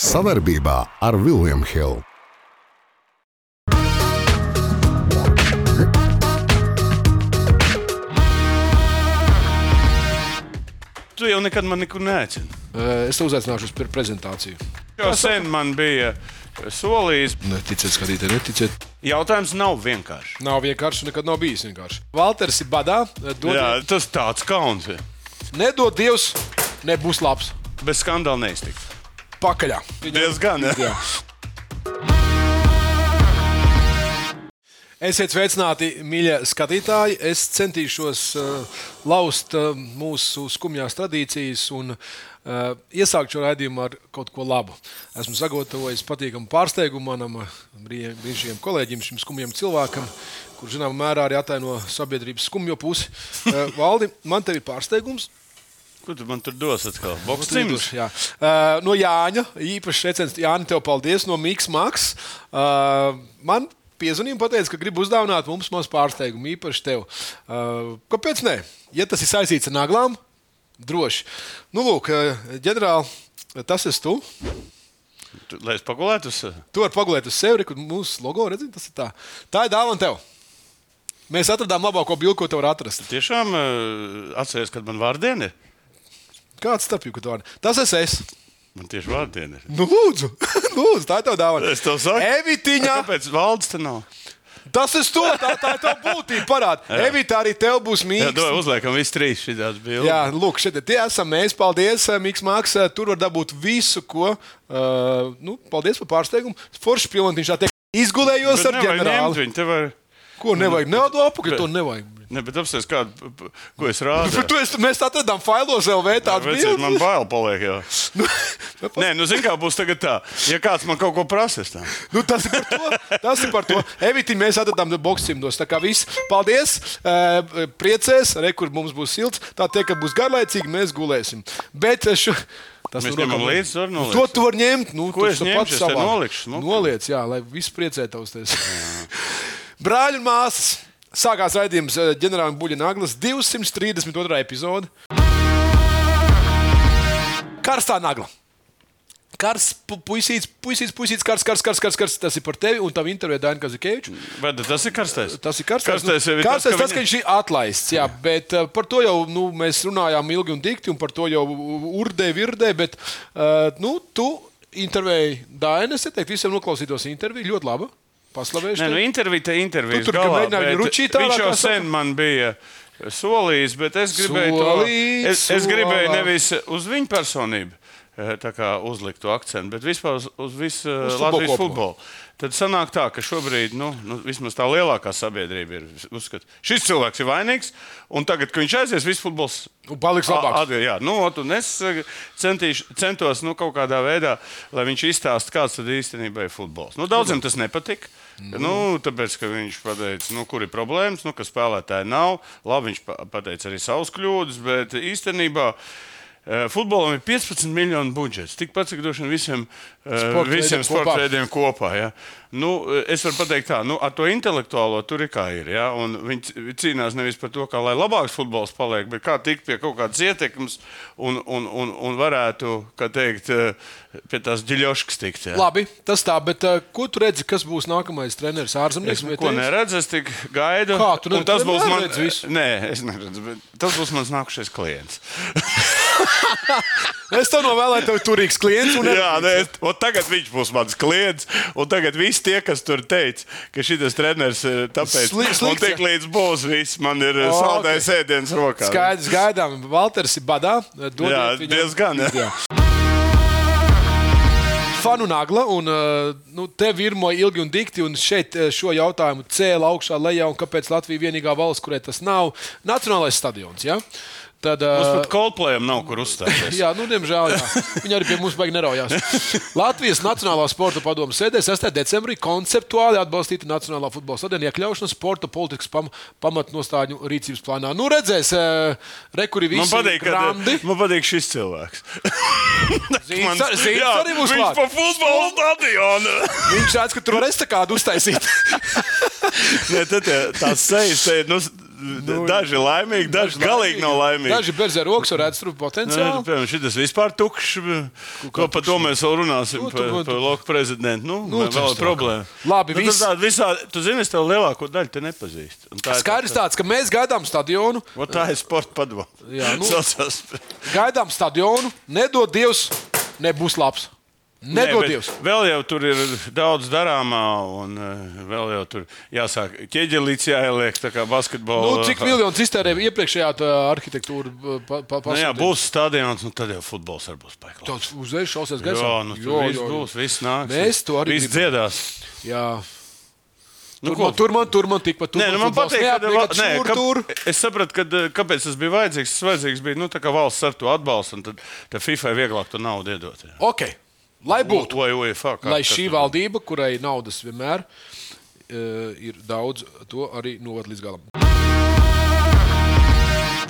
Savarbībā ar Vilniņu Hildu. Tu jau nekad man nekur neaicini. Es te uzaicināšu uz pre- prezentāciju. Jau sen man bija solījis. Neticiet, skatītāji, neticiet. Jautājums nav vienkāršs. Nav vienkārši, nekad nav bijis vienkārši. Valters ir badā. Dod, Jā, tas tāds kauns. Nedod Dievs, nebūs labs. Bez skandāla neiztikt. Pakaļā. Diezgan. Jā. Esiet sveicināti, mīļie skatītāji. Es centīšos uh, laust uh, mūsu skumjās tradīcijas un uh, iesākt šo raidījumu ar kaut ko labu. Esmu sagatavojis patīkamu pārsteigumu manam brī- brīnišķīgam kolēģim, šim skumjam cilvēkam, kurš zināmā mērā arī ataino sabiedrības skumjo pusi. Uh, Valdi, man te ir pārsteigums. Ko tu man tur dos atkal? Boks Cimdus, cimds. jā. Uh, no Jāņa, īpaši secens, Jānis, tev paldies no Mikls Maks. Uh, man piezvanīja un teica, ka grib uzdāvināt mums mazu pārsteigumu, īpaši tev. Uh, kāpēc ne? Ja tas ir saistīts ar naglām, droši. Nu, lūk, ģenerāli, tas esi tu. Tu- Lai es pagulētu uz sevi. Tu vari pagulēt uz sevi, kur mūsu logo redzi, tas ir tā. Tā ir dāvana tev. Mēs atradām labāko bildi, ko tu vari atrast. Tiešām uh, atceries, kad man vārdiena ir. Kāds starp jums tur? Tas esmu es. Man tieši vārdiena ir. Nu, lūdzu, lūdzu, tā ir tā dāvana. Es tev saku, Evitiņa! Kāpēc valdes te nav? Tas ir to, tā, tā ir tā būtība. Parāda. Evita, arī tev būs Jā, mīksts. dod, uzliekam visi trīs šīs bildes. Jā, lūk, šeit tie esam mēs. Paldies, Mikls Maks. Tur var dabūt visu, ko. Uh, nu, paldies par pārsteigumu. Foršs pilnīgi tā teikt. Izgulējos Bet ar ģenerāli. viņu. Var... Ko nevajag? Apakaļ, to nevajag. Ne, bet apstāties, kādu, ko es rādu. Tu esi, mēs atradām failos LV tādu Vecīt, man bildi. bail paliek jau. Nē, nu, zini, kā būs tagad tā. Ja kāds man kaut ko prasīs, tad Nu, tas ir par to. Tas ir par to. Eviti, mēs atradām boximdos. Tā kā viss. Paldies. Uh, priecēs, re, kur mums būs silts. Tā tie, ka būs garlaicīgi, mēs gulēsim. Bet eh, šo, tas nu ņemam rokam- līdzi, var nolikt. To tu vari ņemt. Nu, Ko es ņemšu? savā- nolikšu. Noliec, jā, lai viss priecētos. Brāļi un māsas. Sākās raidījums ģenerāla buļļa naglas 232. epizode. Karstā nagla. Kars, pu- puisīts, puisīts, puisīts, kars, kars, kars, kars, kars. Tas ir par tevi un tavu interviju Dainu Kazakēviču. Bet tas ir karstais. Tas ir karstais. Karstais jau ir karstais tas, ka tas, ka viņi- viņš ir atlaists. Jā, bet uh, par to jau nu, mēs runājām ilgi un dikti, un par to jau urdē, virdē. Bet uh, nu, tu intervēji Dainu. Es teiktu, visiem noklausītos interviju. Ļoti labi. Paslavēšu. Nē, nu, intervija, te intervija. Tu tur mēģināji viņu ručīt Viņš jau sen man bija solījis, bet es gribēju to. Solīts, Es, es gribēju nevis uz viņu personību. eh, Tā kā uzlikt to akcentu, bet vispār uz, uz visu eh, Uz Latvijas futbolu. Tad sanāk tā, ka šobrīd nu, nu, vismaz tā lielākā sabiedrība ir uzskata, šis cilvēks ir vainīgs, un tagad, kad viņš aizies, viss futbols paliks labāks. Atbild, jā, nu, un es eh, centīšu, centos nu, kaut kādā veidā, lai viņš izstāsta, kāds tad īstenībā ir futbols. Nu, daudziem tas nepatika. Nu, tāpēc, ka viņš pateica, nu, kur ir problēmas, nu, ka spēlētāji nav. Labi, viņš pa- pateica arī savus kļūdas, bet īstenībā. eh, Futbolam ir 15 miljonu budžets. Tikpat cik droši vien visiem, eh, Sporta visiem sporta kopā. veidiem kopā. Ja? Nu, es varu pateikt, tā, nu, ar to intelektuālo tur ir kā ir. Ja? Un Viņi cīnās nevis par to, kā lai labāks futbols paliek, bet kā tikt pie kaut kādas ietekmes un, un, un, un varētu, kā teikt, eh, pie tās dziļoškas tikt. Ja? Labi, tas tā, bet ko tu redzi, kas būs nākamais treneris ārzemnieks? Es neko neredzu, es tik gaidu. Kā, tu ne- tas būs mans. Nē, es neredzu, bet tas būs mans nākamais klients. Es tev novēlēju, tev turīgs klients. Jā, nē, es- tagad viņš būs mans klients. Un tagad visi tie, kas tur teica, ka šis treneris ir tāpēc, Sli- slikts, tik līdz būs viss, man ir oh, saldējis okay. ēdiens rokā. Skaidrs, gaidām. Valters ir badā. Jā, viņam- diezgan, jā. Fanu nagla, un uh, nu, te virmo ilgi un dikti, un šeit uh, šo jautājumu cēlā augšā lejā, un kāpēc Latvija ir vienīgā valsts, kurai tas nav Nacionālais stadions. Ja? Tad, Mums uh, pat Coldplayam nav kur uzstāties. Jā, nu, diemžēl jā. viņi arī pie mums baigi neraujās. Latvijas Nacionālā sporta padomu sēdē 6. decembrī konceptuāli atbalstīta Nacionālā futbola stadiona iekļaušana sporta politikas pam pamatnostāļu rīcības plānā. Nu, redzēs, uh, rekuri visi Man patīk, grandi. man patīk šis cilvēks. Zīds Man- ar- Zīds Jā, arī būs Viņš pa futbola stadionu. Viņš redz, ka tur var estakādu uztaisīt. Nē, tad tās sejas te. Nu, nu, daži laimīgi, daži galīgi nav laimīgi. Daži berzē rokas varētu tur Nu, potenciāli. piemēram, šis vispār tukšs. Ko par to mēs vēl runāsim? Nu, tu- Par, tu- par loku prezidentu. Nu, Nu, nu, vēl ir problēma. Labi, nu, tāda visā, tu zini, es tev lielāko daļu te nepazīstu. Tā Skaidrs tāds, ka mēs gaidām stadionu. Ot, tā ir sporta padoma. Jā, nu-. Gaidām stadionu. Nedod Dievs, nebūs labs. Nedod bet Dievs. Vēl jau tur ir daudz darāmā, un eh, vēl jau tur jāsāk ķieģelīts jāieliek, tā kā basketbolā. Nu, cik miljonus iztērēja iepriekšējā tā arhitektūra? Pa, pa, Nu, jā, būs stadions, nu tad jau futbols arī būs paiklāks. Tāds uzreiz šausies gaisā. Jā, nu tur viss būs, viss nāks. Mēs to arī Viss dziedās. Jā. Nu, Tur, man, tur man, tur man tikpat. tur Nē, nu, man patīk, ka, šur, ka, tur. es sapratu, ka, eh, kāpēc tas bija vajadzīgs. Tas vajadzīgs bija nu, valsts ar to atbalstu, un tad, tad FIFA vieglāk to naudu iedot. jā. Ok, lai būtu. Vai UEFA? kā- Lai šī valdība, kurai naudas vienmēr uh, ir daudz, to arī novad līdz galam.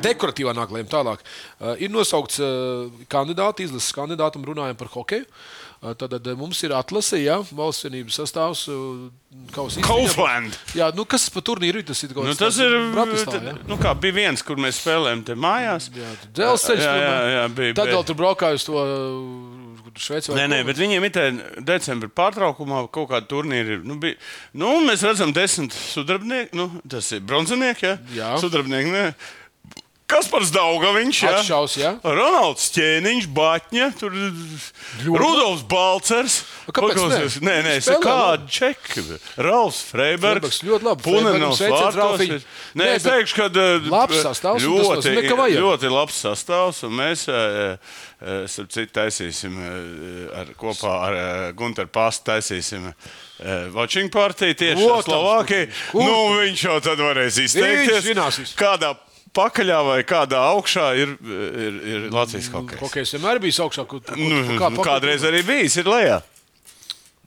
Dekoratīvā nāklējuma tālāk. Uh, ir nosaukts uh, kandidāti, izlases kandidātam, runājot par hokeju. Tad uh, mums ir atlase, ja valsts vienības sastāvs. Kaufland. Jā, nu kas par turnīru ir? Tas ir kaut Nu, kas tas ir. Bratislava, ja? Nu, kā bija viens, kur mēs spēlējām te mājās. Jā, dzelzceļš. Jā, jā, jā, bija, Tad bet- vēl tur braukāju uz to Šveici. Nē, nē, bet viņiem ir decembrī pārtraukumā kaut kāda turnīra. Nu, bija, nu, mēs redzam, desmit sudrabnieki, nu, tas ir bronzinieki. Ja? Jā. Sudrabnieki, ne. Kas par Zdaugaviņš? Ja? Atšaus, jā. Ronalds Čēniņš, Batņa, tur Rudolfs Balcers. Kāpēc Paklausies, ne? Nē, nē, es kādu čeku. Ralfs Freibergs. Ļoti labi. Punenovs vārtos. Nē, Nē, es teikšu, ka uh, labs sastāvs, un tas ļoti, ļoti labs sastāvs. Un mēs, uh, starp citu, taisīsim ar, kopā ar Gunteru Pastu taisīsim. Watching partiju tieši kur- Nu, viņš jau tad varēs izteikties. zinās visu. Kādā pakaļā vai kādā augšā ir, ir, ir Latvijas hokeja. Hokejs vienmēr bija augšā. Kur, kur, Nu, kā pakaļ- kādreiz arī bijis, ir lejā.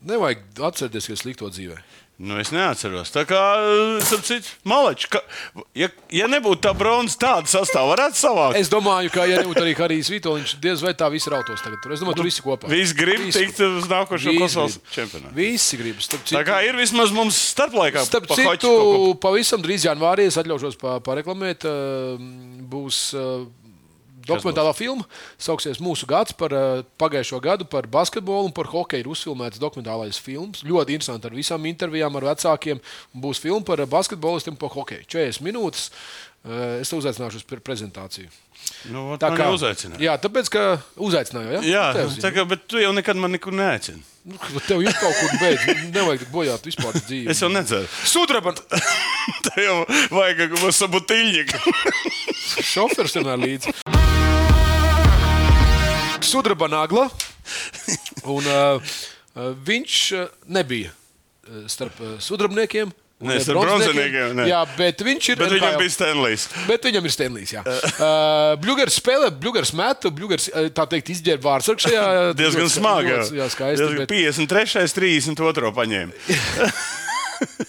Nevajag atcerēties, ka es slikto dzīvē. Nu, es neatceros. Tā kā, citu, malači, ka, ja, ja nebūtu tā bronzas, tāda sastāvā varētu savākt. Es domāju, ka, ja nebūtu arī Harijs Vitoļņš, diez vai tā visi rautos tagad. Tur. Es domāju, tur visi kopā. Visi grib Visi. tikt uz nākošo Visi pasaules čempionātu. Visi grib. Starp Tā citu, kā ir vismaz mums starplaikā. starp citu pavisam drīz janvārī es atļaušos pa- pareklamēt. ā, Būs ā, dokumentālā filma. Sauksies mūsu gads par ā, pagājušo gadu par basketbolu un par hokeju. Ir uzfilmēts dokumentālais films. Ļoti interesanti ar visām intervijām ar vecākiem. Būs filma par ā, basketbolistiem un par hokeju. 40 minūtes. Ā, Es uzaicināšu uz pre- prezentāciju. Nu, Tā kā uzaicināja. Jā, tāpēc, ka uzaicināju. Ja? Jā, Tev tā kā, bet tu jau nekad man nekur neaicini. Nu, Tev ir kaut kur beigas. Nevajag bojāt vispār dzīvi. Es jau nedzeru. Sudraba Tev jau vajag kaut ko sabutiļņiku. šofers vienmēr līdzi. Sudraba nagla. Un, uh, viņš uh, nebija starp sudrabniekiem. starp bronzniekiem. bronziniekiem, ne. Jā, bet viņš ir. Bet viņam NHL. bija Stanley's. Bet viņam ir Stanlijs. Uh, Bluegers spēlē, Bluegers meta, Bluegers tā teikt izģērba vārdsargu šajā. Diezgan smagi. Jā, skaisti. Diezgan Bet 53, 32 paņēma.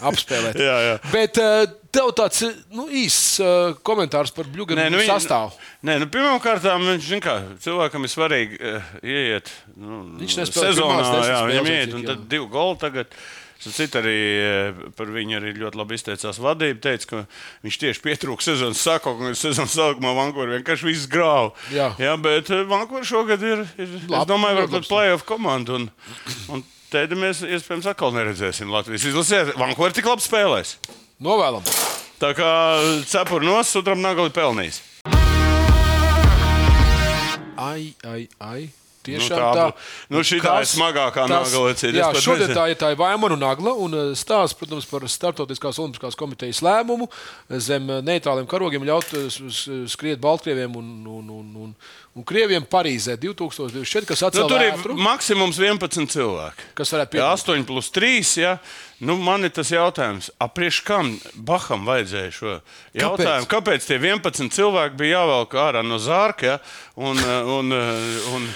apspēlēt. Jā, jā. Bet uh, tev tāds uh, nu, īsts uh, komentārs par Bluegeru Nē, nu, viņi- sastāvu. Nē, nu, pirmkārt, viņš kā cilvēkam ir svarīgi uh, ieiet nu, Viņš sezonā. pirmās Jā, viņam cik, un tad divi goli tagad. Cits arī eh, par viņu arī ļoti labi izteicās vadība. Teica, ka viņš tieši pietrūka sezonas sākumā, un sezonas sākumā Vankūverā vienkārši viss grāva. Jā. jā bet Vankūverā šogad ir, ir es Labi, domāju, ļoti varbūt playoff komanda. Un, un Tad mēs iespējams atkal neredzēsim Latvijas izlasē. Vankūverā tik labi spēlēs. Novēlam. Tā kā cepura nos, sutram nagali pelnījis. Ai, ai, ai. Nu, Tiešām tā tā. bū- nu, šī tā ir smagākā nagla, Jā, šodien tā ir tā Vaimanu nagla un eh, stāsts, protams, par Startautiskās olimpiskās komitejas lēmumu zem eh, neitrāliem karogiem ļaut skriet Baltkrieviem un, un, un, un, un Krieviem Parīzē 2024, kas Nu, atcēla tur ir ātru, maksimums 11 cilvēki. kas varētu Jā, piedalīties. 8 plus 3. Ja? Nu, man ir tas jautājums, aprieš kam Baham vajadzēja šo jautājumu? Kāpēc, Kāpēc tie 11 cilvēki bija jāvelk ārā no zārka ja? un, uh, un, uh, un,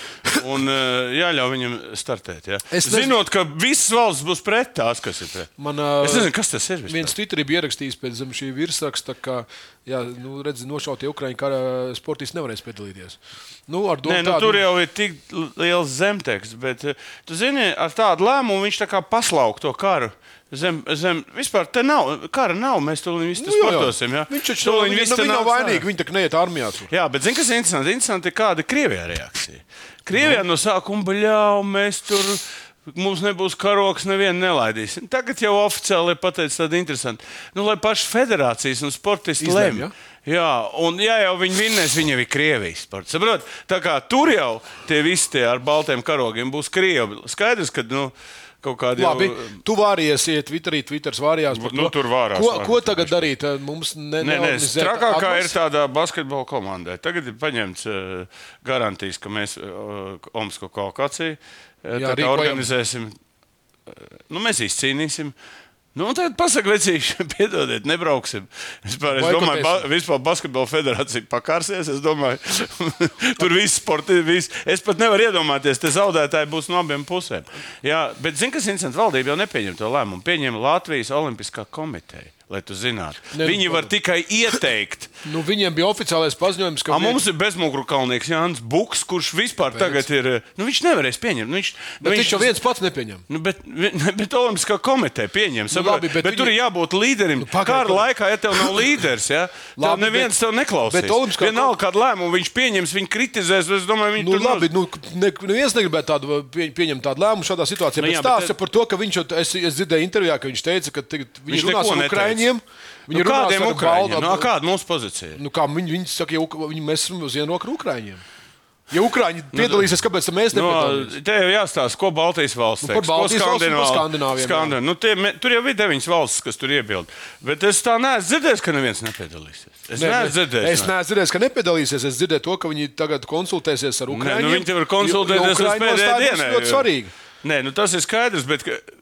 un uh, jāļauj viņam startēt? Ja? Es nezinu- Zinot, ka visas valsts būs pret tās, kas ir pret. Man, eh, Es nezinu, kas tas ir. Viens Twitterī bija ierakstījis pēc šī virsraksta, ka, jā, nu, redz, nošautie Ukraiņu kara sportisti nevarēs piedalīties. Nu, Nē, nu, tādu- tur jau ir tik liels zemteksts, bet eh, tu zini, ar tādu lēmumu viņš tā kā paslauk to karu Zem, zem, vispār te nav, kara nav, mēs to visi Nu, jā, jā. sportosim. Ja? Viņš taču nav, viss nu, nav. Viņi tā kā neiet armijā. Tur. Jā, bet zini, kas ir interesanti? Interesanti kāda ir Krievijā reakcija. Krievijā no sākuma jau mēs tur. Mums nebūs karoks, nevienu nelaidīsim. Tagad jau oficiāli pateicis tādu interesantu. Nu, lai pašas federācijas un sportisti lemj. ja? Jā, un ja jau viņi vinnēs, viņi jau ir Krievijas sports. Saprot? Tā kā tur jau tie visi tie ar baltiem karogiem būs Krievi. Skaidrs, ka nu, kaut kādi Labi, jau. tu vāries, iet Twitterī, Twitter vārījās. Nu, to. tur vārās, Ko, ko tagad darīt? Mums ne, Nē, nē, trakākā ir atlases? tādā basketbola komandai. Tagad ir paņemts uh, garantijas, ka mēs uh, Omasko kvalifikāciju uh, rīkojam. organizēsim. Uh, nu, mēs izcīnīsim. Nu, un tagad pasakot, vecīši, piedodiet, nebrauksim. Vispār, es domāju, ba vispār basketbola federācija pakārsies. Es domāju, tur viss sports, viss. Es pat nevaru iedomāties, te zaudētāji būs no abiem pusēm. Jā, bet zini, kas interesanti? Valdība jau nepieņem to lēmumu. Pieņem Latvijas Olimpiskā komiteja. Lai tu zinātu, Ne, viņi nu, var tikai ieteikt. Nu, viņiem bija oficiālais paziņojums, ka A, mums ir bezmuguru kalnieks Jānis Buks, kurš vispār tagad ir. Nu, viņš nevarēs pieņemt. Nu, viņš, nu, Bet viņš jau viens pats nepieņem. Nu, bet, bet Olimpiskā komiteja pieņem. Nu, labi, bet bet bet viņi- tur ir jābūt līderim. Nu, Kāda pagaid. laikā, ja tev nav līderis, ja, tev Labi, neviens bet- tev neklausīs. bet Olimpiskā Vienalga, kādu lēmumu viņš pieņems, viņi kritizēs. Es domāju, viņi Nu, tur labi, nu, ne, neviens negribētu tādu, pie, pieņemt tādu lēmumu šādā situācijā. Nu, jā, bet bet stāsta te- par to, ka viņš, jau- es, es dzirdēju intervijā, ka viņš teica, ka Viņš viņš runās ar neteica. Ukraiņiem. Nu, Viņi runās kādiem ukrāņiem? baldu- Nu, kāda mūsu pozīcija? Nu, kā viņi, viņi saka, ja viņi, mēs esam uz vienu ar Ukrāņiem. Ja Ukrāņi Nu, piedalīsies, kāpēc mēs No, nepiedalāmies? te jau jāstāsta, ko Baltijas valsts Nu, par teiks, ko Baltijas par Skandināvi- Skandināviem, jā. Skandināvi- Nu, tie, me- tur jau ir deviņas valstis, kas tur iebilda. Bet es tā neesmu dzirdējis, ka neviens nepiedalīsies. Es Nē, neesmu dzirdējis. Es neesmu dzirdējis, ka nepiedalīsies. Es dzirdēju to, ka viņi tagad konsultēsies ar Ukrāņiem. nu, viņi var konsultēties jo, jo līdz pēdējai dienai. ļoti jo- svarīgi. Nē, nu tas ir skaidrs, bet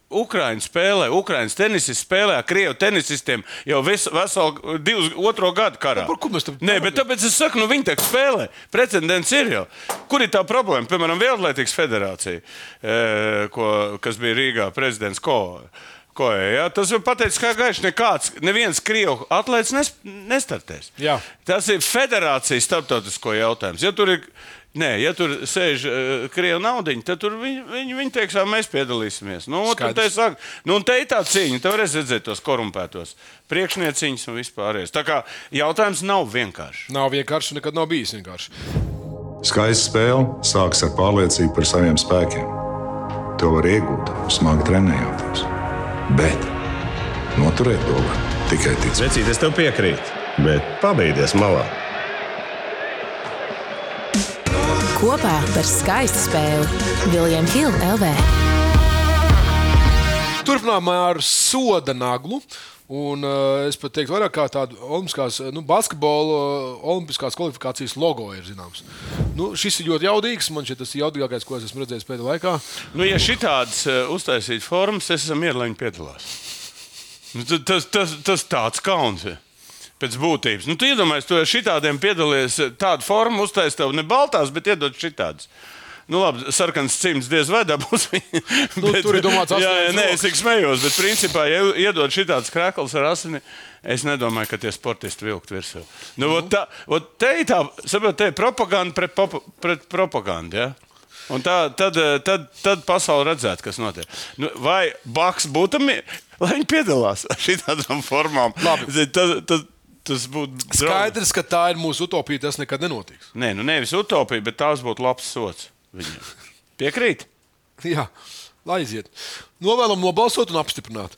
Ukrāņi spēlē, Ukrāņas tenisists spēlē ar Krievu tenisistiem jau visu, veselu divus, otro gadu karā. Nu, par ko mēs te Nē, bet tāpēc es saku, nu viņi tā spēlē. Precedents ir jau. Kur ir tā problēma? Piemēram, Vieglatlētikas federācija, e, ko, kas bija Rīgā prezidents Ko. Ko, ja? Tas jau pateicis, ka gaiši nekāds, neviens krievu atlētājs nes, nestartēs. Jā. Tas ir federācijas starptautisko jautājums. Ja tur ir, nē, ja tur sēž uh, krievu naudiņi, tad tur viņi, viņi, viņi teiks, ka mēs piedalīsimies. Nu, un Skaidrs. te saka, nu, un te ir tā cīņa, te varēs redzēt tos korumpētos priekšnieciņus un vispārējais. Tā kā jautājums nav vienkāršs. Nav vienkārši, nekad nav bijis vienkārši. Skaista spēle sākas ar pārliecību par saviem spēkiem. To var iegūt, smagi trenējoties. Bet noturēt to var tikai ticēt. Vecīt, es tev piekrītu, bet pabeigties malā. Kopā par skaistu spēli Viljams Hilde LV. Turpinājumā ar soda naglu. Un, uh, es pat teiktu, vairāk kā tādu olimpiskās, nu, basketbola uh, olimpiskās kvalifikācijas logo ir zināms. Nu, šis ir ļoti jaudīgs. Man šķiet, tas ir jaudīgākais, ko es esmu redzējis pēdējā laikā. Nu, ja šitādas uh, uztaisīt formas, es esmu mierīgi, lai viņi piedalās. Nu, tad tas, tas, tas tāds kauns. ir. Pēc būtības. Nu, tu iedomājies, tu ar šitādiem piedalies, eh, tādu formu uztaisīt, tev ne baltās, bet iedod šitādas. Nu, labi, sarkans cimds diez vai dabūs. Nu, tur ir domāts jā, jā, nē, es tik smējos, bet principā, ja iedod šitādas krāklas ar asini, es nedomāju, ka tie sportisti vilkt virsū. Nu, mm. tā, te ir tā, saprot, te ir propaganda pret, popa, pret propagandu. Ja? Un tā, tad, eh, tad, tad pasaule redzētu, kas notiek. Nu, vai Baks būtu, lai viņi piedalās šādām formām? Labi. Zini, Tas, tas, būtu. Skaidrs, ka tā ir mūsu utopija. Tas nekad nenotiks. Nē, nu nevis utopija, bet tās būtu labs sots viņam. Piekrīt? Jā, lai aiziet. Novēlam nobalsot un apstiprināt.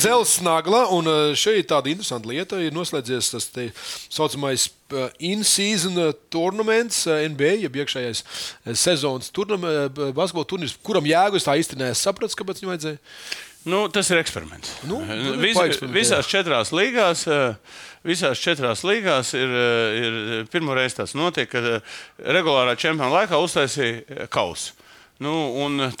Zelts nagla, un uh, šeit tāda interesanta lieta ir noslēdzies tas tā saucamais uh, in-season uh, tournaments, NBA, jeb iekšējais sezonas turnam, basketbola turnīrs, kuram jēgu es tā īsti nesapratu, kāpēc viņam vajadzēja. Nu, tas ir eksperiments. Nu, nu, Vis, visās četrās līgās. eh, Visās četrās līgās ir, eh, ir pirmo reizi tas notiek, kad eh, regulārā čempiona laikā uztaisīja kausu. Nu,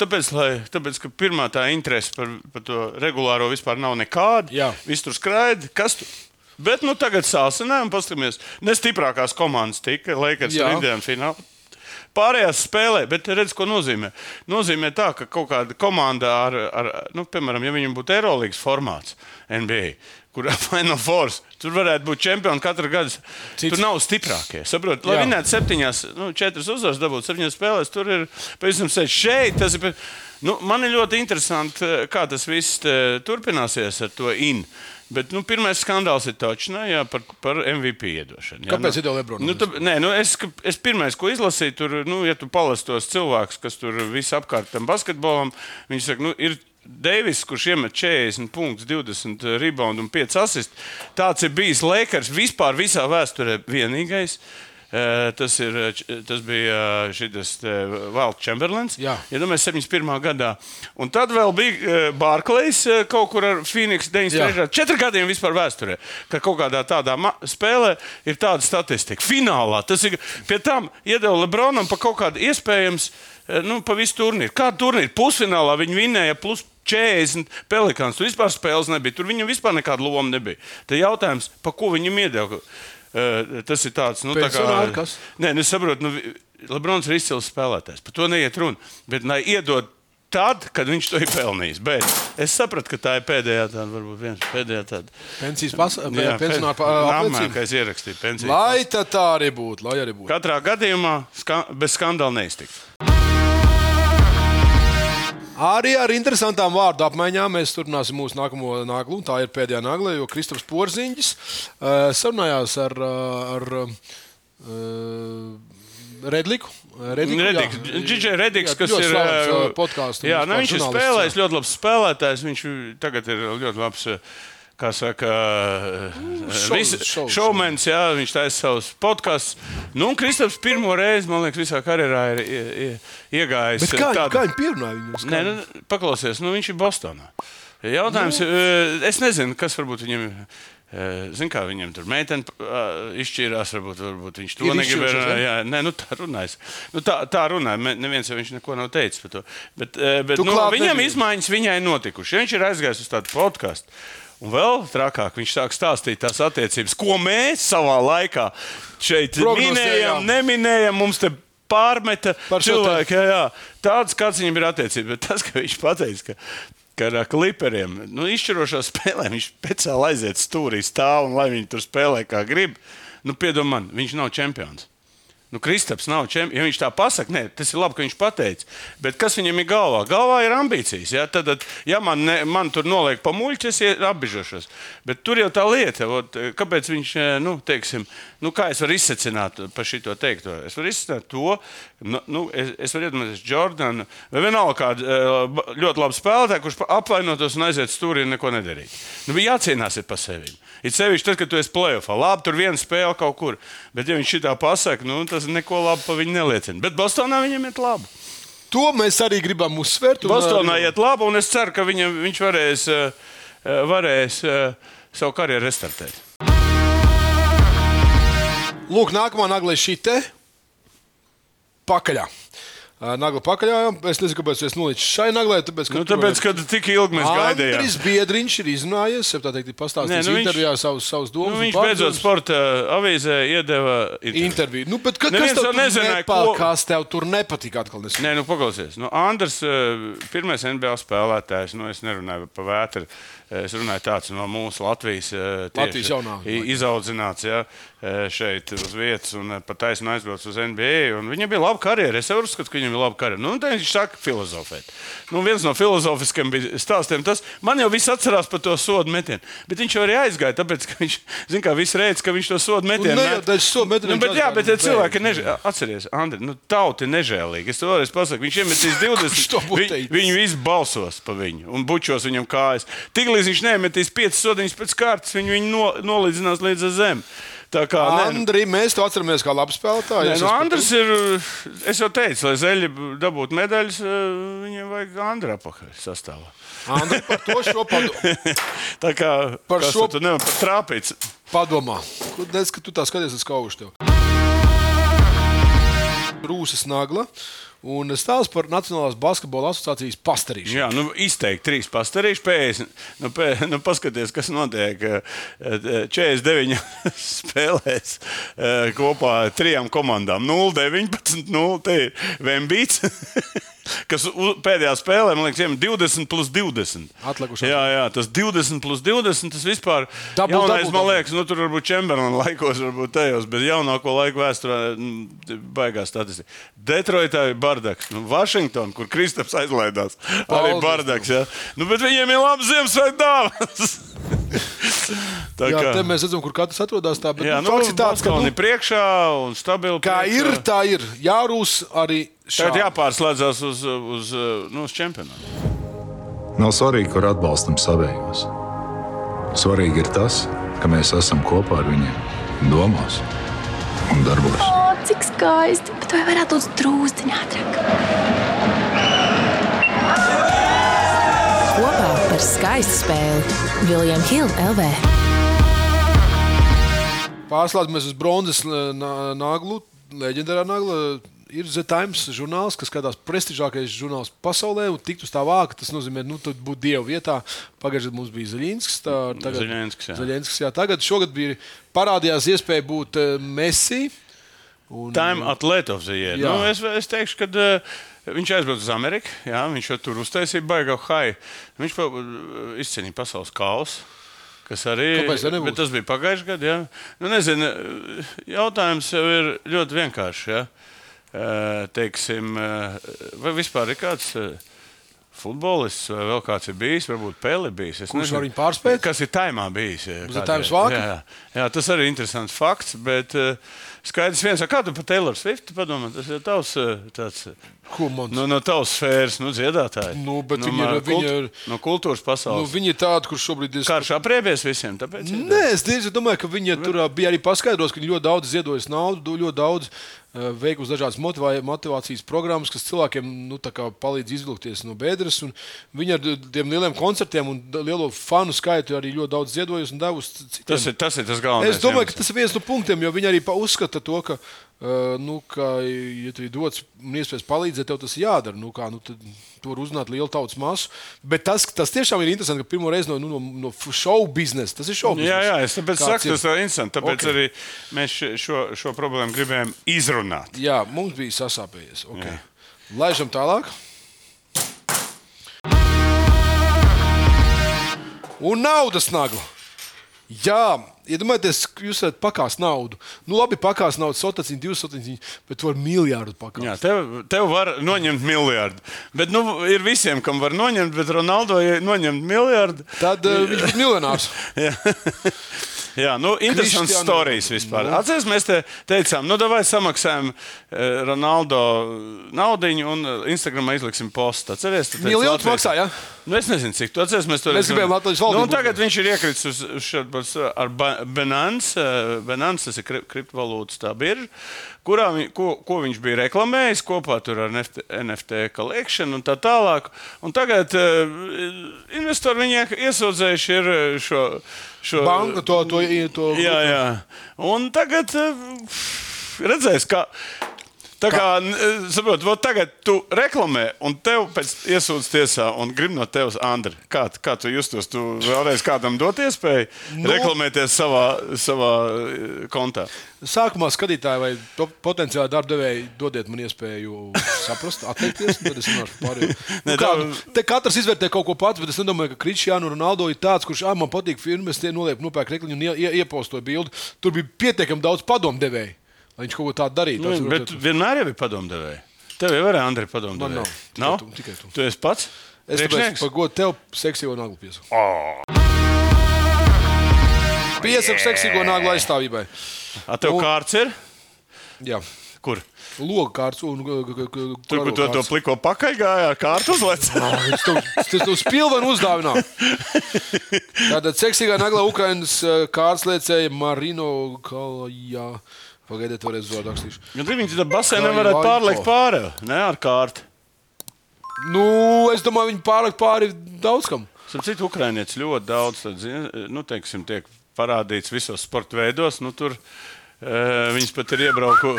tāpēc, lai, tāpēc, ka pirmā tā interese par, par to regulāro vispār nav nekāda. Jā. Viss tur skraida. Kas tur? Bet nu, tagad sāsinājām, paskatāmies. Ne stiprākās komandas tika, Lakers un Indiana finālā. Pārējās spēlē, bet redz, ko nozīmē. Nozīmē tā, ka kaut kāda komanda ar, ar nu, piemēram, ja viņam būtu Eirolandes formāts NBA. Kur Final Four. Tur varētu būt čempioni katru gadu. Cits. Tur nav stiprākie. Saprot, lai vinētu septiņās, nu, četras uzvaras, dabūt septiņās spēlēs, tur ir pavisam sēž šeit. Tas ir, nu, man ir ļoti interesanti, kā tas viss eh, turpināsies ar to in. Bet nu, pirmais skandāls ir točnā, jā, par, par MVP iedošanu. Jā, Kāpēc nu, iedod Lebronu? Nu, tu, nē, nu, es, es pirmais, ko izlasīju, tur, nu, ja tu palas tos cilvēkus, kas tur visapkārt tam basketbolam, viņi saka, nu, ir Deivis, kurš iemet 40 punktus, 20 reboundu un 5 asist. Tāds ir bijis Lakers vispār visā vēsturē vienīgais. Eh, Tas, ir, tas bija šis Valts Čemberlins. Jā. Ja domāju, 71. gadā. Un tad vēl bija Bārklējs kaut kur ar Phoenix 93. Četri gadiem vispār vēsturē, ka kaut kādā tādā spēlē ir tāda statistika. Finālā tas ir pie tam iedeva Lebronam pa kaut kādu iespējams, nu, pa visu turnīru. Kādu turnīru? Pusfinālā viņi vinēja plus 40 pelikāns. Tur vispār spēles nebija. Tur viņam vispār nekāda loma nebija. Tad jautājums, pa ko viņam iedeva? Eh, Tas ir tāds, nu, tā kā. Nē, nu, saprotu, nu, Lebrons ir izcils spēlētājs. Par to neiet runa. Bet, lai iedod tad, kad viņš to ir pelnījis. Bet es sapratu, ka tā ir pēdējā tāda, varbūt viens pēdējā tāda. Pensijas pas- Jā, pensionāra pa- Nākamā, apliecība. kā es ierakstīju. Lai tā tā arī būtu, lai arī būtu. Katrā gadījumā ska bez skandāla neiztikt. Arī ar interesantām vārdu apmaiņām mēs turpināsim mūsu nākamo naglu. Tā ir pēdējā nagla, jo Kristofers Porziņģis uh, sarunājās ar, uh, ar uh, Redliku. Rediks, jā. Džidžai Rediks, Jā, kas ir uh, podcastu Jā, vispār nu, viņš ir spēlējis jā. ļoti labs spēlētājs. Viņš tagad ir ļoti labs. ā, Kā saka, šovs, šovmens, jā, viņš taisa savus podkastus. Nu, un Kristaps pirmo reizi, man liekas, visā karjerā ir ie- ie- iegājis. Bet kā, tādu- kā viņi pierunāja viņu? Nē, nu, paklausies, nu, viņš ir Bostonā. Jautājums, nu. es nezinu, kas varbūt viņam ir. Zinu, kā viņam tur meitene izšķīrās, varbūt, varbūt viņš to negribēja. Jā, nē, nu, tā runājas. Nu, tā, tā runāja. Neviens jau viņš neko nav teicis par to. Bet, eh, bet Tu nu, viņam nebija. izmaiņas viņai notikušas. Ja viņš ir aizgājis uz tādu podkāstu. Un vēl trakāk viņš sāk stāstīt tās attiecības, ko mēs savā laikā šeit minējām, neminējām. Mums te pārmeta Par cilvēki, jā, jā. tāds kāds viņam ir attiecības. Bet tas, ka viņš pateica, ka, ka ar klipriem nu, izšķirošā spēlē viņš speciāli aiziet stūrī stāv un lai viņi tur spēlē kā grib. Nu, Piedod man, viņš nav čempions. Nu, Kristaps nav čempions. Ja viņš tā pasakā, nē, tas ir labi, ka viņš pateica. Bet kas viņam ir galvā? Galvā ir ambīcijas. Ja, tad, ja man, ne, man tur noliek pa muļķi, es apbižošos. Bet tur jau tā lieta, ot, kāpēc viņš, eh, nu, teiksim, nu, kā es varu izsacināt par šito teikto? Es varu izsacināt to, nu, nu, es, es varu iedomāties Jordānu vai vienalga kādu eh, ļoti labu spēlētāju, kurš apvainotos un aiziet stūrī un neko nedarīt. Nu, bija jācīnās par sevi. Ir sevišķi tad, kad tu esi plēsoņā. Labi, tur viena spēle kaut kur. Bet, ja viņš šitā pasakā, nu, tas neko labu par viņu neliecina. Bet Bostonā viņam iet labi. To mēs arī gribam uzsvērt. Bostonā arī- iet labi, un es ceru, ka viņam, viņš varēs, eh, eh, varēs eh, savu karjeru restartēt. Lūk, nākamā nagla ir šī te. Pakaļā. Ā, Nagla pakaļā. Es nezinu, kāpēc es nolicu šai naglai. Tāpēc, ka Nu, tāpēc, ka tik ilgi mēs gaidījām. Andris Biedriņš ir izrunājies, jau tā teikt, pastāstījis nu viņš- intervijā savus, savus domas. Nu, viņš beidzot sporta avīzē iedeva interviju. Interviju. Nu, bet ka, kas tev nezināja, nepal, ko- kas tev tur nepatika atkal? Es... Nē, nu, paklausies. Nu, Andrs, eh, pirmais NBA spēlētājs, nu, es nerunāju par vētru. Es runāju tāds no mūsu Latvijas, eh, Latvijas izaudzināts ja, eh, šeit uz vietas un eh, pat taisnība aizbraucis uz NBA. un Viņam bija laba karjera. Es uzskatu, ka viņam bija laba karjera. Nu, tad viņš saka, filozofēt. Nu, viens no filozofiskiem stāstiem tas, man jau viss atcerās par to sodu metienu. Bet viņš jau arī aizgāja, tāpēc, ka viņš, zina, kā viss reids, ka viņš to sodu metienu. ne jau sodu metienu Nu, bet, jā, bet nu, cilvēki nežēlīgi. Atcerieties, Andri, nu, tauta ir nežēlīga. Es to vēlreiz pasaku. Viņš iemetīs 20. to būtu vi, viņi visi balsos par viņu un bučos viņam kājas. Tiklīdz viņš nemetīs 5 sodiņas pēc kārtas, viņi viņu no, nolīdzinās līdz zem. Tā kā nu, Andri, mēs to atceramies kā labu spēlētāju. Nē, nu, Andris ir. Es jau teicu, lai zeļi dabūtu medaļas, eh, viņam vajag Andra apakaļ sastāvā. Andri, par to šo padu, Tā kā Par šo- tu nevar pat trāpīt. padomā. Kur Nes, ka tu tā skaties uz kaušu tev. Rūsas Nagla. Un stāsts par Nacionālās basketbola asociācijas pastarīšanu. Jā, nu, izteikti trīs pastarīši. Pēc, nu, pē, nu, paskaties, kas notiek. eh, 49 spēlēs eh, kopā ar trijām komandām. 0, 19, 0. Te ir Vembīts. Kas pēdējā spēlē, man liekas, iemet 20 plus 20. Atlikušās. Jā, jā, tas 20 plus 20. Tas vispār Double, jaunais, double, man liekas, nu, tur varbūt Čemberlina laikos, varbūt tajos, bet jaunāko laiku vēsturē mm, baigās statistika. Detroitā ir Bardaks, nu, Vašingtonā, kur Kristaps aizlaidās. Arī Paldies, Bardaks. Ja? Nu, bet viņiem ir labs Ziemassvētku dāvāns. Tā Jā, kā, te mēs redzam, kur katrs atrodas. Tā, bet, jā, nu, fakts ir tāds, ka, Bostonā nu, priekšā un stabili. kā priekšā. ir, tā ir. Jārūs arī Tagad šādi. jāpārslēdzas uz, uz, nu, uz čempionātu. Nav svarīgi, kur atbalstam savējos. Svarīgi ir tas, ka mēs esam kopā ar viņiem, domās un darbos. O, cik skaisti! Bet vai varētu būt drūzdiņā ātrāk? Kopā par skaistu spēli Viljams Hilde LV. Pārslēdzamies uz bronzas naglu, leģendārā nagla. Ir The Times žurnāls, kas skatās prestižākais žurnāls pasaulē, un tikt uz tā vāka. Tas nozīmē, nu, tu būtu dievu vietā. Pagājušajā gadā mums bija Zaļinskis. Zaļinskis, jā. Zaļinskis, jā. Tagad šogad bija parādījās iespēja būt uh, Messi. Un, Time Athlete of the Year. Jā. Nu, es, es teikšu, ka uh, viņš aizbrauca uz Ameriku. Jā, viņš jau tur uztaisīja baigā high. Viņš pa, uh, izcīnīja pasaules kausu. Kas arī bet tas bija pagājušajā gadā. Nu, nezinu, jautājums jau ir ļoti vienkāršs. Jā. Uh, teiksim, uh, vai vispār ir kāds uh, futbolists vai vēl kāds ir bijis, varbūt Pēle bijis. Es Kurš var viņu pārspēt? Kas ir taimā bijis? jā? Jā, jā, tas arī ir interesants fakts. Bet uh, skaidrs viens, kā tu par Taylor Swift padomā, tas ir tavs uh, tāds. uh, Ko man- No, no tavas sfēras, nu, dziedātāji. Nu, bet no, viņa ir- kult- viņa ir- no kultūras Nu, pasaules. viņa ir tāda, kurš šobrīd ir. Karš apriebies visiem, tāpēc. Nē, es drīzāk domāju, ka viņa tur ā, bija arī paskaidros, ka viņa ļoti daudz ziedojas naudu, ļoti daudz veikusi dažādas motivā, motivācijas programmas, kas cilvēkiem nu, palīdz izvilkties no bedres. Viņa ar tiem lieliem koncertiem un lielo fanu skaitu arī ļoti daudz ziedojusi un devusi citiem. Tas ir tas, ir tas galvenais. Es domāju, ka tas ir viens no punktiem, jo viņi arī pa- uzskata to, ka, uh, nu, ka ja tev ir dots iespējas palīdzēt, tev tas jādara. Nu, kā, nu, tad, tu vari uzrunāt lielu tautas masu. Bet tas, tas tiešām ir interesanti, ka pirmo reizi no, nu, no, no show biznesa tas ir Jā, biznesa. jā, es tāpēc saku, tas ir interesanti. Tāpēc Ok. okay. arī mēs šo, šo problēmu gribējām izrunāt. Jā, mums bija sasāpējies. Okay. Laižam tālāk. Un naudas nagla. Jā, iedomājieties, ka jūs varat pakāst naudu. Nu, labi, pakāst naudu, sotaciņu, divas sotaciņas, bet var miljārdu pakāst. Jā, tev, tev var noņemt miljardu. Bet nu, ir visiem, kam var noņemt, bet Ronaldo ja noņemt miljardu. Tad uh, viņš būtu miljonārs. Jā, Jā nu, interesants Cristiano stāstījis vispār. Atcerieties, mēs te teicām, nu, vai samaksājam eh, Ronaldo naudu un eh, Instagramā izliksim postu. Atcerieties, Miljons Latvijas- maksā, jā? Nu, es nezinu, cik tu atceries. Mēs, to Mēs gribējām Latvijas valdību Nu, tagad viņš ir iekritis uz, uz šādu ar Eh, Binance tas ir kri- kriptovalūtas birža, kurā vi, ko, ko viņš bija reklamējis kopā tur ar NFT, NFT collection un tā tālāk. Un tagad uh, investori viņu iesūdzējuši eh, šo. šo Banka to, to, to Jā, jā. Un tagad uh, redzēs, ka. Tā kā, saprotu, vot tagad tu reklamē, un tev pēc iesūdz tiesā, un grib no tevis, Andri, kā, kā tu justos? Tu vēlreiz kādam dot iespēju Nu. reklamēties savā, savā eh, kontā. Sākumā skatītāji vai potenciāli darbdevēji dodiet man iespēju saprast, atteikties. Tad es runāšu par pārējo. Nu, kā, te katrs izvērtē kaut ko pats, bet es nedomāju, ka Kristiāna Ronaldo ir tāds, kurš ah, man patīk filmas, tie noliek, nopērk rekliņu un ie, ie, iepostoja bildi. Tur bija pietiekami daudz padomdevēju, lai viņš kaut ko tādu darītu. Nu, bet varbūt- vienmēr jau ir padomdevēji. Tev jau ir Andri padomdevēji. Man nav. Tikai tu, tikai tu. Tu esi pats? Es tāpēc Priekšnieks? par godu tev seksīgo naglu piesaku. Piesaku seksīgo naglu aizstāvībai. A, tev Nu. kārts ir? Jā. Kur? Logu kārts un Tur, kur to, pliko pakaļ gājā, kārtu uzlec. Tas tev- tas tev spilvenu uzdāvinā. Tātad seksīgā naglā Ukrainas eh, kārtsliecēja Marino Kalajā. Pagaidiet, varēs uzdot rakstīšu. Arī viņi tam basēnam varētu Vaiko. pāri, ne ar kārtu. Nu, es domāju, viņi pārāk pāri daudz kam. Citu, Ukrainietis ļoti daudz, nu, teiksim, tiek parādīts visos sporta veidos. Nu, tur Eh, Viņas pat ir iebrauku,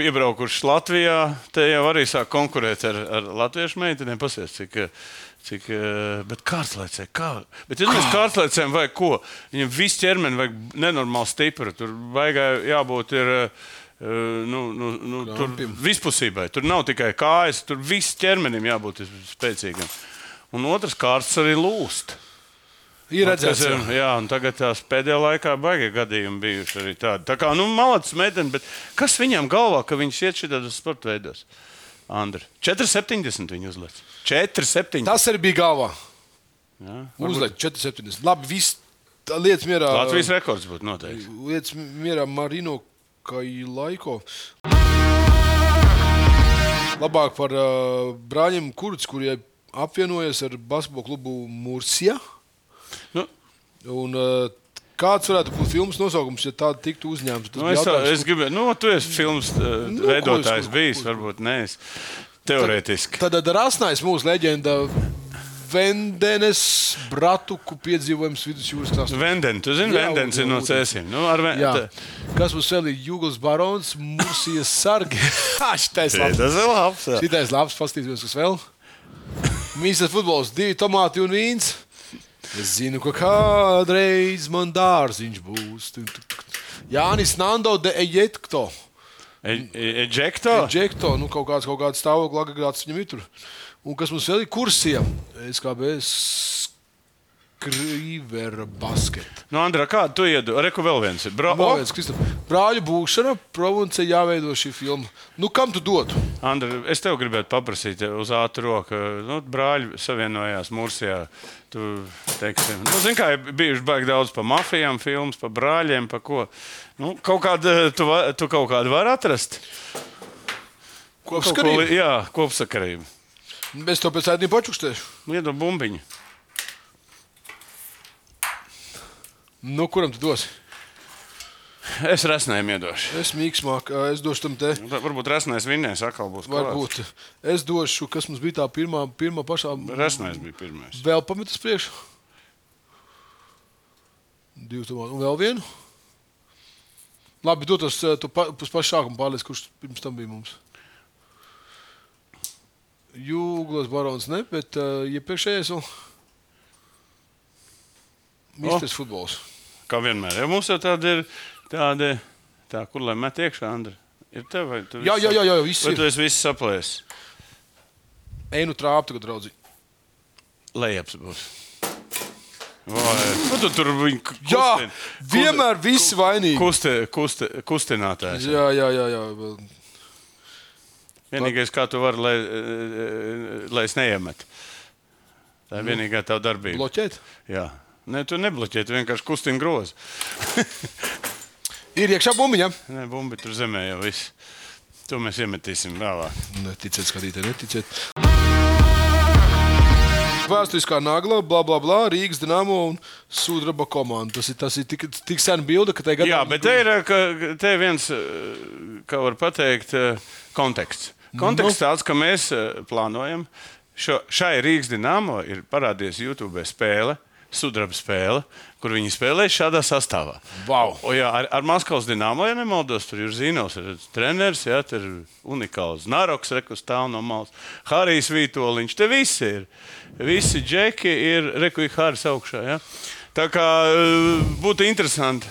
iebraukušas Latvijā. Te jau arī sāk konkurēt ar, ar latviešu meitenēm. Pasies, cik, eh, cik, eh, bet kārtslēcē, kā? Bet, ja mēs kārtslēcējiem vajag ko? Viņam viss ķermeni vajag nenormāli stipru. Tur vajag jābūt ir, eh, nu, nu, nu, tur vispusībai. Tur nav tikai kājas, tur viss ķermenim jābūt spēcīgam. Un otrs kārts arī lūst. Ir redzēts, ir- jā. tagad tās pēdējā laikā baigi gadījumi bijuši arī tādi. Tā kā, nu, malacis meitene, bet kas viņam galvā, ka viņš iet šitādos sporta veidos? Andri, 4,70 viņa uzliek. 4,70. Tas arī bija galvā. Uzliek 4,70. Labi, viss lietas mierā. Latvijas rekords būtu noteikti. Lietas mierā Marino Kailaiko. Labāk par uh, brāļiem Kurts, kuriem apvienojas ar basketbola klubu Mursija. Nu, Un, uh, kāds varētu būt filmas nosaukums, ja tāda tiktu uzņemta? Nu, es, es gribēju, nu, tu esi filmas uh, Nu, veidotājs bijis, varbūt ne. es- Teorētiski. Tad rasnais mūsu leģenda Vendenes Bratuku piedzīvojums vidusjūras krastā. Vendens, tu zini, Jā, Vendens ir no cēsīm. Nu, ven... Jā. Kas mums vēl ir Jūgls Barons, Mursijas sargi? Šitais labs. Tas ir labs. jā. Šitais labs, paskatīsimies, kas vēl. Mīsīs futbols, divi tomāti un vīns. Es zinu, ka kādreiz man dārziņš būs. Jānis Nando de Ejekto. E- e- Ejekto? Ejekto, nu kaut kāds, kaut kāds stāvoklis, agregāts viņam ir tur. Un kas mums vēl ir kursija? SKB Skrivera basket. Nu, Andra, kādu tu iedu? Reku vēl viens. Bra... Vēl viens, Kristap. Brāļu būšana, province jāveido šī filma. Nu, kam tu dotu? Andra, es tev gribētu paprasīt uz ātru roku. Nu, brāļi savienojās Mūrsijā. Tu, teiksim, nu, zini, kā ir bijuši baigi daudz par mafijām, filmas, par brāļiem, par ko. Nu, kaut kādu, tu, va- tu kaut kādu vari atrast. Kaut ko Jā, kopsakarību. Es to pēc ēdienu pačukstēšu. Nu, Iedod bumbiņu. Nu, kuram tu dosi? Es resnēm iedošu. Es mīksmāk, es došu tam te. Nu, tā Varbūt resnēs vinnēs atkal būs. klāts. Varbūt. Es došu, kas mums bija tā pirmā, pirmā pašā. Resnēs bija pirmais. Vēl pametas priekšā. Divu tomātu. Un vēl vienu. Labi, dod tos eh, tu pa, uz pašu sākumu pārliec, kurš pirms tam bija mums. Jūglas barons ne, bet iepriekšējais vēl. Misters oh. futbols. Kā vienmēr. Ja mums jau tāda ir, tāda, tā, kur lai met iekšā, Andra? Ir tev vai tu? Jā, jā, jā, jā, viss Vai tu esi viss saplēs? Einu trāpu tagad, draugi. Lejaps būs. Vai, nu, tu tur viņi k- Jā, vienmēr visi vainīgi. Kusti, kusti, kustinātājs. Jā, jā, jā. jā. Vienīgais, kā tu vari, lai, lai es neiemetu. Tā ir vienīgā tava darbība. Bloķēt. Jā. Nē, tu nebloķē, tu vienkārši kustini grozu. Ir iekšā bumbiņa. Nē, bumbi tur zemē jau viss. To mēs iemetīsim vēlāk. Neticiet, skatītāji, neticiet. Vēsturiskā nagla, bla, bla, bla, Rīgas dīnāmo un Sudraba komanda. Tas ir, tas ir tik, tik sen bilde, ka te gadā. Jā, bet te ir ka, te viens, kā var pateikt, konteksts. Konteksts tāds, ka mēs eh, plānojam, šo, šai Rīgas dīnāmo ir parādījusies YouTube spēle. Sudraba spēle, kur viņi spēlē šādā sastāvā. Vau! O, jā, ar, ar Maskavas dīnāmo, ja nemaldos, tur ir Zīnos, ir treneris, jā, tur ir unikāls Naroks, rekus stāv no malas, Harijs Vītoliņš, te visi ir. Visi džeki ir rekuji Harijs augšā. Jā. Tā kā eh, būtu interesanti.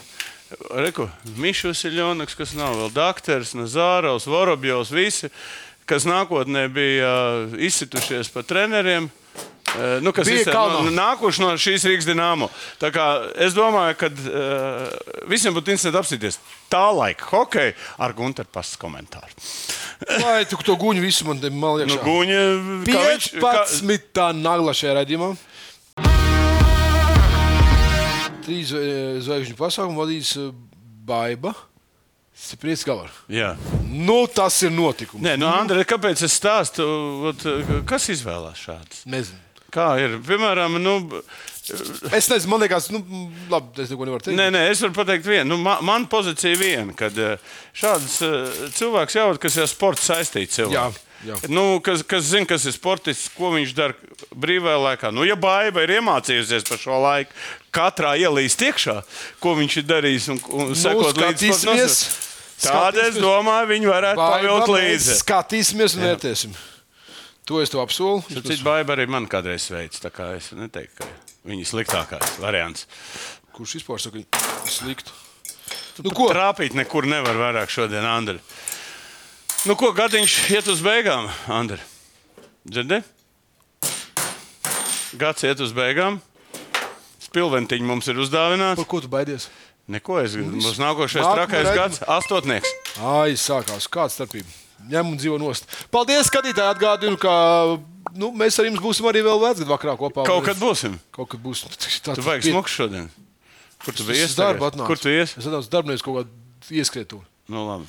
Reku, Mišus ir Ļonaks, kas nav vēl doktors, Nazāros, Vorobjovs, visi, kas nākotnē bija uh, izsitušies par treneriem. Uh, nu, kas Bija kalnā. nākuši no šīs Rīgas dīnāmo. Es domāju, ka uh, visiem būtu interesanti apstīties tā laika hokeju ar Gunteru pasas komentāru. Vai tu to guņu visu man te Nu, maliekā? Guņa, kā viņš, kā, 15. nagla šajā redzījumā. Trīs eh, zvaigžņu pasākumu vadīs eh, Baiba. Gavar. jā. Nu, tas ir notikums. Nē, nu, Andrej, kāpēc es stāstu? Ot, kas izvēlās šādas? Nezinu. Kā ir? Piemēram, nu, Es nezinu, man liekas, nu, labi, es neko nevaru teikt. Nē, nē, es varu pateikt, vienu. Nu, man, man pozīcija viena, kad eh, šāds eh, cilvēks jau ir, kas ir ar sporta saistīts cilvēks. Jā, jā. Nu, kas, kas zina, kas ir sportists, ko viņš dara brīvajā laikā. Nu, ja baiva ir iemācījusies par šo laiku, katrā ielīst iekšā, ko viņš ir darījis un, un Nu, sekot līdzi. Tāda es domāju, viņi varētu pavilkt līdzi. Skatīsimies un vērtēsim. To es to apsolu. Cits baiva arī man kādreiz veids, es neteiktu, ka viņa sliktākais variants. Kurš vispār saka, sliktu? Nu, ko? Trāpīt nekur nevar vairāk šodien, Andri. Nu, ko gadiņš iet uz beigām, Andri? Dzirdi? Gads iet uz beigām. Spilventiņi mums ir uzdāvināts. Par ko tu baidies? Neko es gribu. Mums nākošais Nākamā trakais raidījuma. gads - astotnieks. Ai, sākās. Kāda starpība? Ņem un dzīvo nost. Paldies, skatītāji. Atgādinu, ka nu, mēs ar jums būsim arī vēl vecgadu vakarā kopā. Kaut kad būsim. Kaut kad būs. Tu vajag smuku šodien. Kur tu biji? Es darbu atnācu. Kur tu ies? Es atnācu darbinieks kaut kādu ieskrietu. Nu, labi.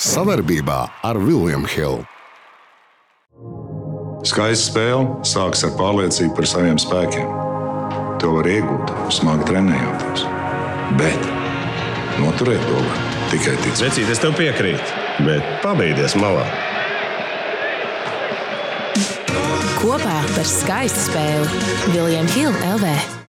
Savarbībā ar Vilniņu Hildu. Skaista spēle sākas ar pārliecību par saviem spēkiem. To var iegūt, smagi trenējoties. Bet noturēt to var tikai ticēt. Vecīt, es tev piekrītu, bet pabeigties malā. Kopā par skaistu spēli Viljams Hilde LV.